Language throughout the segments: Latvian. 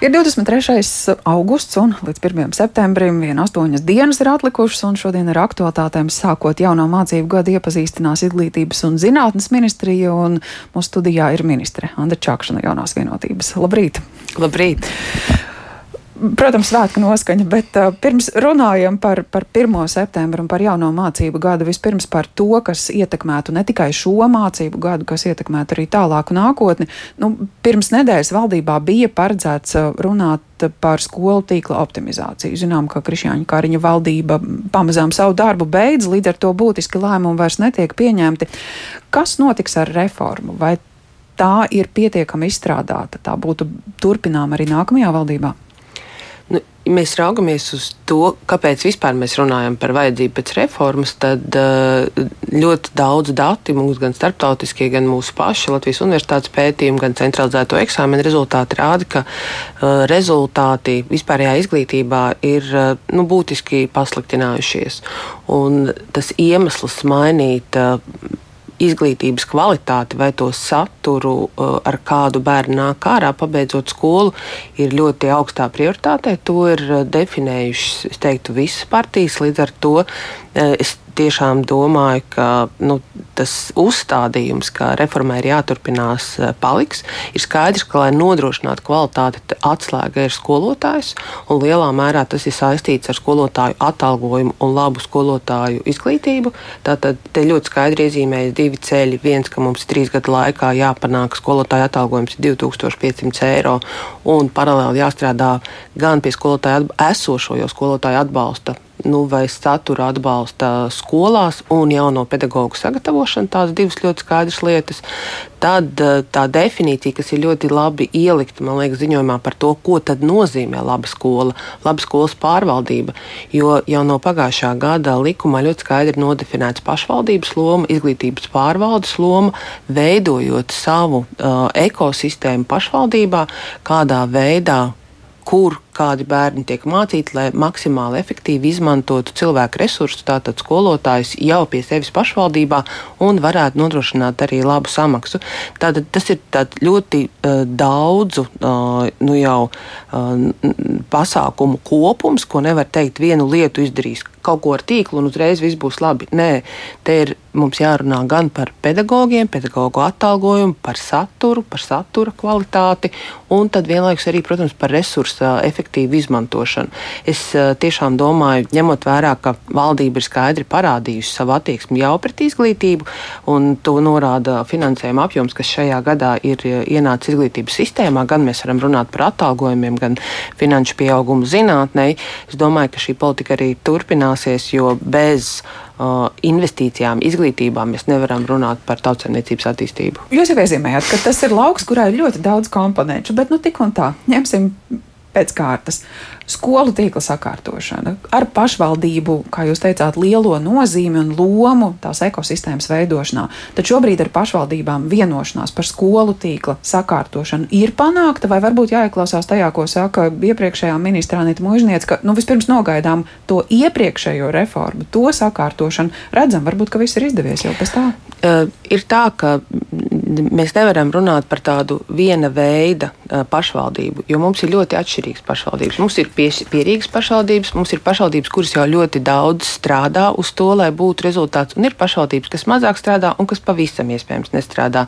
Ir 23. augusts un līdz 1. septembrim vien astoņas dienas ir atlikušas, un šodien ar aktualitātēm sākot jauno mācību gadu iepazīstinās Izglītības un zinātnes ministrija, un mūsu studijā ir ministre Andra Čakšana jaunās vienotības. Labrīt! Labrīt! Protams, svētku noskaņa, bet uh, pirms runājam par, par 1. septembru un par jauno mācību gadu, vispirms par to, kas ietekmētu ne tikai šo mācību gadu, kas ietekmētu arī tālāku nākotni. Nu, pirms nedēļas valdībā bija paredzēts uh, runāt par skolu tīkla optimizāciju. Zinām, ka Krišjāņa Kariņa valdība pamazām savu darbu beidz, līdz ar to būtiski lēmumi vairs netiek pieņemti. Kas notiks ar reformu? Vai tā ir pietiekami izstrādāta? Tā būtu turpinām arī nākamajā valdībā? Mēs raugamies uz to, kāpēc vispār mēs runājam par vajadzību pēc reformas, tad uh, ļoti daudz dati mums, gan starptautiskie, gan mūsu paši Latvijas universitātes pētījumi, gan centralizēto eksāmenu rezultāti rāda, ka uh, rezultāti vispārējā izglītībā ir uh, nu, būtiski pasliktinājušies. Un tas iemesls mainīt izglītības kvalitāti vai to saturu, uh, ar kādu bērnu nāk ārā, pabeidzot skolu, ir ļoti augstā prioritātē. To ir uh, definējušas, es teiktu, visas partijas. Līdz ar to uh, es tiešām domāju, ka nu, tas uzstādījums, ka reformai ir jāturpinās, eh, paliks. Ir skaidrs, ka, lai nodrošinātu kvalitāti, atslēga ir skolotājs, un lielā mērā tas ir saistīts ar skolotāju atalgojumu un labu skolotāju izglītību. Tātad te ļoti skaidri iezīmējas divi ceļi. Viens, ka mums trīs gadu laikā jāpanāk skolotāja atalgojums 2500 eiro, un paralēli jāstrādā gan pie skolotāja esošo jau skolotāju atbalsta nu, vai satura atbalsta skolās un jauno pedagoģu sagatavošana, tās divas ļoti skaidras lietas. Tad eh, tā definīcija, kas ir ļoti labi ielikta, man liekas, ziņojumā par to, ko tad nozīmē laba skola, laba skolas pārvaldība. Jo jau no pagājušā gada likumā ļoti skaidri nodefinēts pašvaldības loma, izglītības pārvaldes loma, veidojot savu uh, ekosistēmu pašvaldībā, kādā veidā kur kādi bērni tiek mācīti, lai maksimāli efektīvi izmantotu cilvēku resursus, tātad skolotājus jau pie sevis pašvaldībā un varētu nodrošināt arī labu samaksu. Tātad tas ir ļoti uh, daudzu uh, nu jau, uh, pasākumu kopums, ko nevar teikt, vienu lietu izdarīs kaut ko ar tīklu un uzreiz viss būs labi. Nē, te ir mums jārunā gan par pedagogiem, pedagoģu atalgojumu, par saturu, par satura kvalitāti un tad vienlaikus arī, protams, par resursu efektīvu izmantošanu. Es tiešām domāju, ņemot vērā, ka valdība ir skaidri parādījusi savu attieksmi jau pret izglītību, un to norāda finansējuma apjoms, kas šajā gadā ir ienācis izglītības sistēmā, gan mēs varam runāt par atalgojumiem, gan finanšu pieaugumu zinātnē. Es domāju, ka šī politika arī turpinās turpināsies, jo bez uh, investīcijām izglītībā mēs nevaram runāt par tautsēmniecības attīstību. Jūs jau iezīmējāt, ka tas ir lauks, kurā ir ļoti daudz komponentu, bet nu tik un tā ņemsim pēc kārtas. Skolu tīkla sakārtošana ar pašvaldību, kā jūs teicāt, lielo nozīmi un lomu tās ekosistēmas veidošanā. Tad šobrīd ar pašvaldībām vienošanās par skolu tīkla sakārtošanu ir panākta, vai varbūt jāieklausās tajā, ko saka iepriekšējā ministrā Anita Mūžniec, ka nu, vispirms nogaidām to iepriekšējo reformu, to sakārtošanu. Redzam, varbūt, ka viss ir izdevies jau pēc tā. Uh, ir tā, ka mēs nevaram runāt par tādu viena veida pašvaldību, jo mums ir ļoti atšķirīgas pašvaldības. Mums ir pierīgas pašvaldības, mums ir pašvaldības, kuras jau ļoti daudz strādā uz to, lai būtu rezultāts, un ir pašvaldības, kas mazāk strādā un kas pavisam iespējams nestrādā.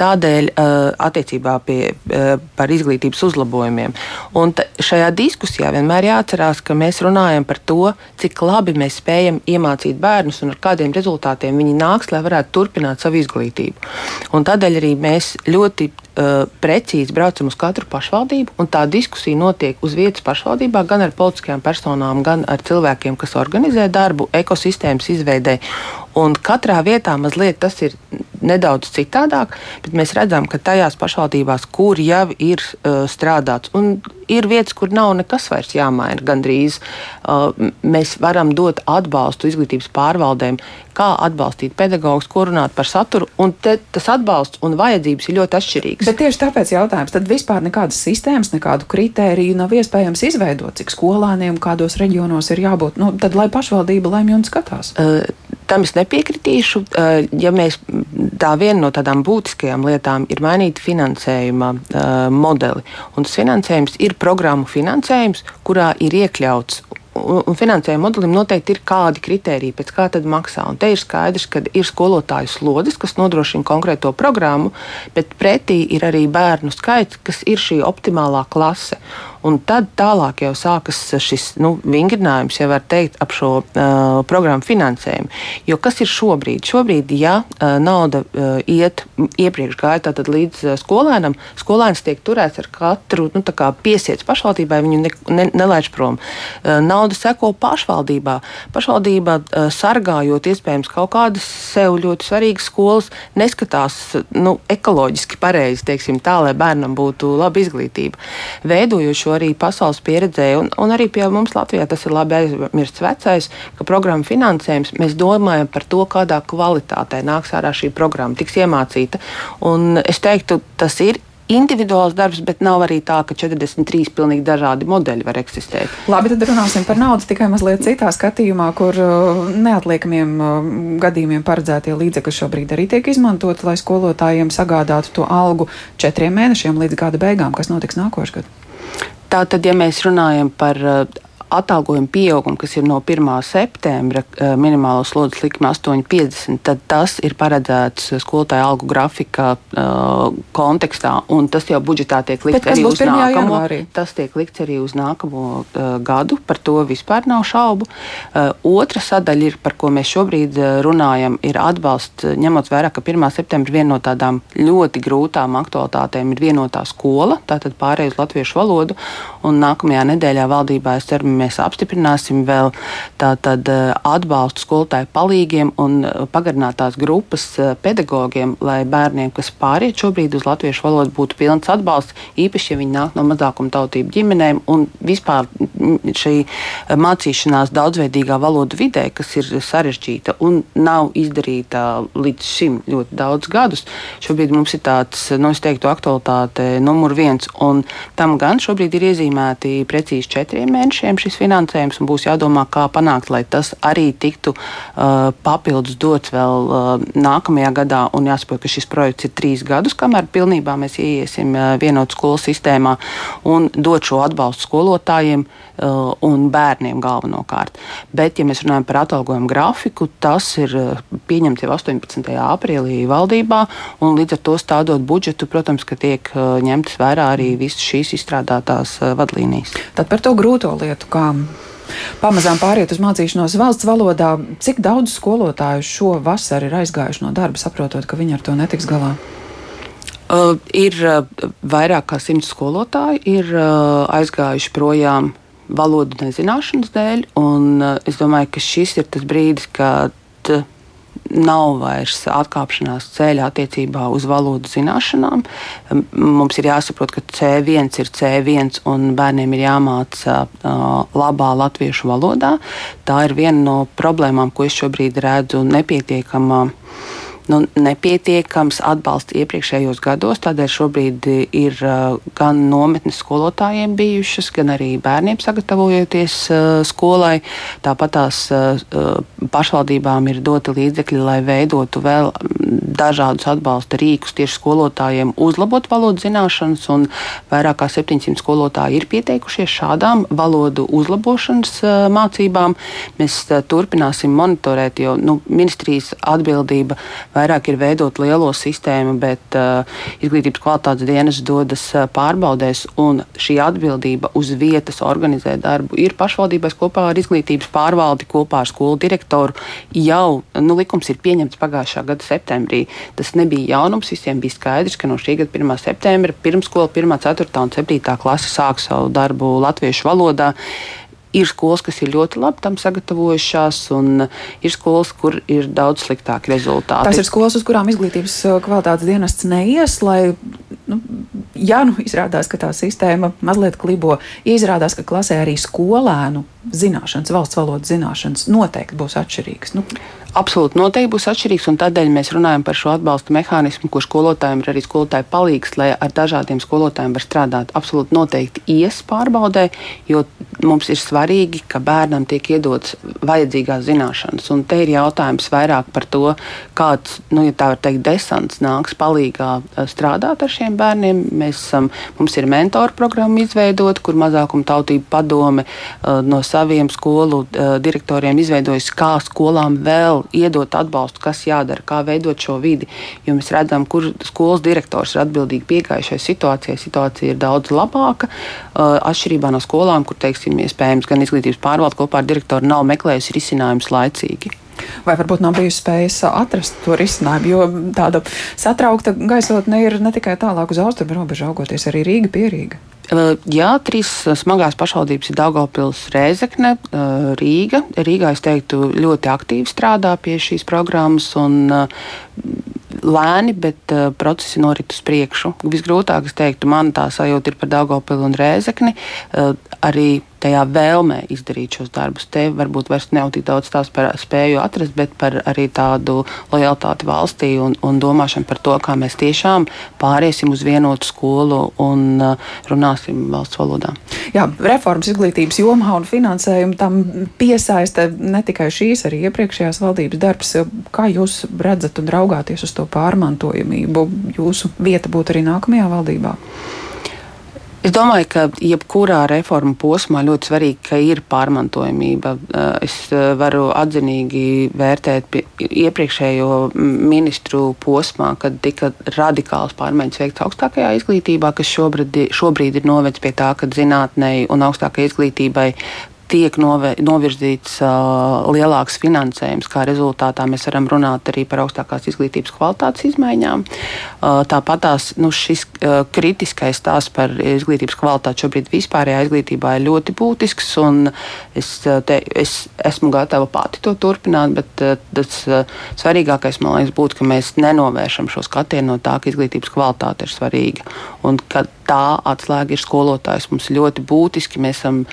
Tādēļ uh, attiecībā pie, uh, par izglītības uzlabojumiem. Un šajā diskusijā vienmēr jāatcerās, ka mēs runājam par to, cik labi mēs spējam iemācīt bērnus un ar kādiem rezultātiem viņi nāks, lai varētu turpināt savu izglītību. Un tādēļ arī mēs ļoti uh, precīzi braucam uz katru pašvaldību, un tā diskusija notiek uz vietas pašvaldībā gan ar politiskajām personām, gan ar cilvēkiem, kas organizē darbu ekosistēmas izveidē. Un katrā vietā mazliet tas ir nedaudz citādāk, bet mēs redzam, ka tajās pašvaldībās, kur jau ir uh, strādāts, un ir vietas, kur nav nekas vairs jāmaina, gandrīz uh, mēs varam dot atbalstu izglītības pārvaldēm, kā atbalstīt pedagogus, ko runāt par saturu, un te, tas atbalsts un vajadzības ir ļoti atšķirīgas. Bet tieši tāpēc jautājums, tad vispār nekādas sistēmas, nekādu kritēriju nav iespējams izveidot, cik skolāniem kādos reģionos ir jābūt, nu, tad lai pašvaldība lemj un skatās. Uh, tam es nepiekritīšu. Ja mēs tā viena no tādām būtiskajām lietām ir mainīt finansējuma modeli, un tas finansējums ir programmu finansējums, kurā ir iekļauts un, finansējuma modelim noteikti ir kādi kriteriji, pēc kā tad maksā. Un te ir skaidrs, ka ir skolotāju slodzes, kas nodrošina konkrēto programmu, bet pretī ir arī bērnu skaits, kas ir šī optimālā klase. Un tad tālāk jau sākas šis nu, vingrinājums, ja var teikt, ap šo uh, programmu finansējumu. Jo kas ir šobrīd? Šobrīd, ja uh, nauda uh, iet iepriekš gāja tātad līdz uh, skolēnam, skolēns tiek turēts ar katru nu, piesiets pašvaldībai, viņu ne, ne, nelaiž prom. Uh, nauda seko pašvaldībā. Pašvaldība uh, sargājot iespējams kaut kādas sev ļoti svarīgas skolas, neskatās nu, ekoloģiski pareizi, teiksim, tā, lai bērnam būtu laba izglītība. Veidojot šo arī pasaules pieredzē, un, un arī pie mums Latvijā tas ir labi aizmirsts vecais, ka programmu finansējums mēs domājam par to, kādā kvalitātē nāks ārā šī programma, tiks iemācīta. Un es teiktu, tas ir individuāls darbs, bet nav arī tā, ka 43 pilnīgi dažādi modeļi var eksistēt. Labi, tad runāsim par naudu tikai mazliet citā skatījumā, kur uh, neatliekamiem uh, gadījumiem paredzētie līdzekļi šobrīd arī tiek izmantoti, lai skolotājiem sagādātu to algu četriem mēnešiem līdz gada beigām, kas notiks nākošais gads. Tātad, ja mēs runājam par uh, atalgojuma pieaugumu, kas ir no 1. septembra, eh, minimālo slodzes likme 8,50, tad tas ir paredzēts skolotāju algu grafika uh, kontekstā, un tas jau budžetā tiek likts arī uz nākamo. Janvārī? Tas tiek likts arī uz nākamo uh, gadu, par to vispār nav šaubu. Uh, otra sadaļa, ir, par ko mēs šobrīd runājam, ir atbalsts, ņemot vērā, ka 1. septembra viena no tādām ļoti grūtām aktualitātēm ir vienotā skola, tātad pārējai uz latviešu valodu, un nākamajā nedēļā valdībā es ceru, mēs apstiprināsim vēl tātad eh, atbalstu skolotāju palīgiem un eh, pagarinātās grupas eh, pedagogiem, lai bērniem, kas pāriet šobrīd uz latviešu valodu, būtu pilns atbalsts, īpaši, ja viņi nāk no mazākuma tautību ģimenēm un vispār mm, šī mācīšanās daudzveidīgā valodu vidē, kas ir sarežģīta un nav izdarīta līdz šim ļoti daudz gadus. Šobrīd mums ir tāds, nu, es teiktu, aktualitāte numur viens, un tam gan šobrīd ir iezīmēti precīzi četriem mēnešiem šis finansējums, un būs jādomā, kā panākt, lai tas arī tiktu uh, papildus dots vēl uh, nākamajā gadā. Un jāsaprot, ka šis projekts ir trīs gadus, kamēr pilnībā mēs ieiesim uh, vienotu skolu sistēmā un dot šo atbalstu skolotājiem uh, un bērniem galvenokārt. Bet, ja mēs runājam par atalgojumu grafiku, tas ir uh, pieņemts jau 18. aprīlī valdībā, un līdz ar to stādot budžetu, protams, ka tiek uh, ņemtas vērā arī visas šīs izstrādātās uh, vadlīnijas. Tad par to grūto lietu, kā pamazām pāriet uz mācīšanos valsts valodā. Cik daudz skolotāju šo vasaru ir aizgājuši no darba, saprotot, ka viņi ar to netiks galā? Uh, ir uh, vairāk kā simts skolotāji, ir uh, aizgājuši projām valodu nezināšanas dēļ. Un, uh, es domāju, ka šis ir tas brīdis, kad nav vairs atkāpšanās ceļa attiecībā uz valodu zināšanām. Mums ir jāsaprot, ka C1 ir C1 un bērniem ir jāmāca labā latviešu valodā. Tā ir viena no problēmām, ko es šobrīd redzu nepietiekamā nu, nepietiekams atbalsts iepriekšējos gados. Tādēļ šobrīd ir gan nometnes skolotājiem bijušas, gan arī bērniem sagatavojoties skolai. Tāpat tās pašvaldībām ir doti līdzekļi, lai veidotu vēl dažādus atbalsta rīkus tieši skolotājiem, uzlabot valodu zināšanas. Vairāk kā 700 skolotāji ir pieteikušies šādām valodu uzlabošanas mācībām. Mēs turpināsim monitorēt, jo nu, ministrijas atbildība vairāk ir veidot lielo sistēmu, bet uh, izglītības kvalitātes dienas dodas uh, pārbaudēs, un šī atbildība uz vietas organizēt darbu ir pašvaldībās kopā ar izglītības pārvaldi, kopā ar skolu direktoru. Jau nu, likums ir pieņemts pagājušā gada septembrī. Tas nebija jaunums, visiem bija skaidrs, ka no šī gada 1. septembra pirmskola 1, 4 un 7 klase sāks savu darbu latviešu valodā. Ir skolas, kas ir ļoti labi tam sagatavojušās, un ir skolas, kur ir daudz sliktāki rezultāti. Tas ir skolas, uz kurām izglītības uh, kvalitātes dienests neies, lai, nu, ja nu izrādās, ka tā sistēma mazliet klibo, ja izrādās, ka klasē arī skolēnu zināšanas, valsts valodas zināšanas noteikti būs atšķirīgas. Nu, Absolūti noteikti būs atšķirīgs, un tādēļ mēs runājam par šo atbalsta mehānismu, kur skolotājiem ir arī skolotāji palīgs, lai ar dažādiem skolotājiem var strādāt. Absolūti noteikti ies pārbaudē, jo mums ir svarīgi, ka bērnam tiek iedotas vajadzīgās zināšanas. Un te ir jautājums vairāk par to, kāds, nu, ja tā var teikt, desants nāks palīgā eh, strādāt ar šiem bērniem. Mēs, um, mums ir mentoru programma izveidota, kur mazākuma tautība padome uh, no saviem skolu direktoriem izveidojas, kā skolām vēl iedot atbalstu, kas jādara, kā veidot šo vidi. Jo mēs redzam, kur skolas direktors ir atbildīgi piegājušai situācijai. Situācija ir daudz labāka. Atšķirībā no skolām, kur, teiksim, iespējams, gan izglītības pārvalde kopā ar direktoru nav meklējusi risinājumus laicīgi. Vai varbūt nav bijusi spējas atrast to risinājumu, jo tāda satraukta gaisotne ir ne tikai tālāk uz austrumu robežu augoties, arī Rīga pierīga. Jā, trīs smagās pašvaldības ir Daugopils, Rēzekne, Rīga. Rīgā, es teiktu, ļoti aktīvi strādā pie šīs programmas un lēni, bet procesi norit uz priekšu. Visgrūtāk, es teiktu, man tā sajūta ir par Daugopilu un Rēzekni. Arī tajā vēlmē izdarīt šos darbus. Te varbūt vairs nav tik daudz tās par spēju atrast, bet par arī tādu lojalitāti valstī un, un domāšanu par to, kā mēs tiešām pāriesim uz vienotu skolu un uh, runāsim valsts valodā. Jā, reformas izglītības jomā un finansējumu tam piesaista ne tikai šīs, arī iepriekšējās valdības darbs. Kā jūs redzat un raugāties uz to pārmantojamību? Jūsu vieta būtu arī nākamajā valdībā? Es domāju, ka jebkurā reformu posmā ļoti svarīgi, ka ir pārmantojamība. Eh, es eh, varu atzinīgi vērtēt iepriekšējo ministru posmā, kad tika radikāls pārmaiņas veikts augstākajā izglītībā, kas šobrīd, šobrīd ir novedis pie tā, ka zinātnei un augstākajai izglītībai tiek novirzīts uh, lielāks finansējums. Kā rezultātā mēs varam runāt arī par augstākās izglītības kvalitātes izmaiņām. Uh, Tāpat tās nu, šis uh, kritiskais stāsts par izglītības kvalitāti šobrīd vispārējā izglītībā ir ļoti būtisks. Es, te, es esmu gatava pati to turpināt, bet tas svarīgākais man liekas būtu, ka mēs nenovēršam šo skatienu no tā, ka izglītības kvalitāte ir svarīga. Un ka tā atslēga ir skolotājs. Mums ļoti būtiski mēs esam.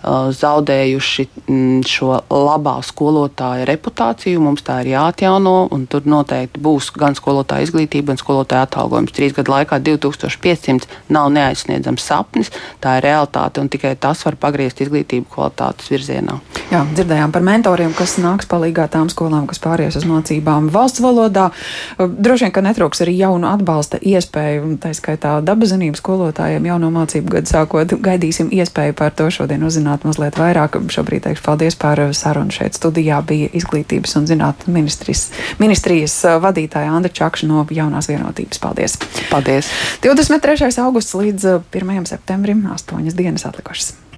Uh, zaudējuši mm, šo labā skolotāja reputāciju. Mums tā ir jāatjauno, un tur noteikti būs gan skolotāja izglītība, gan skolotāja atalgojums. Trīs gadu laikā 2500 nav neaizsniedzams sapnis, tā ir realitāte, un tikai tas var pagriezt izglītību kvalitātes virzienā. Jā, dzirdējām par mentoriem, kas nāks palīdzīgā tām skolām, kas pāries uz mācībām valsts valodā. Uh, droši vien, ka netrūks arī jaunu atbalsta iespēju, tā skaitā dabazinības skolotājiem jauno mācību gadu sākot. Gaidīsim iespēju par to šodien uzzināt uzzināt mazliet vairāk. Šobrīd teikšu paldies par sarunu šeit studijā. Bija izglītības un zinātnes ministrijas, ministrijas vadītāja Andra Čakša no jaunās vienotības. Paldies! Paldies! 23. augusts līdz 1. septembrim - astoņas dienas atlikušas.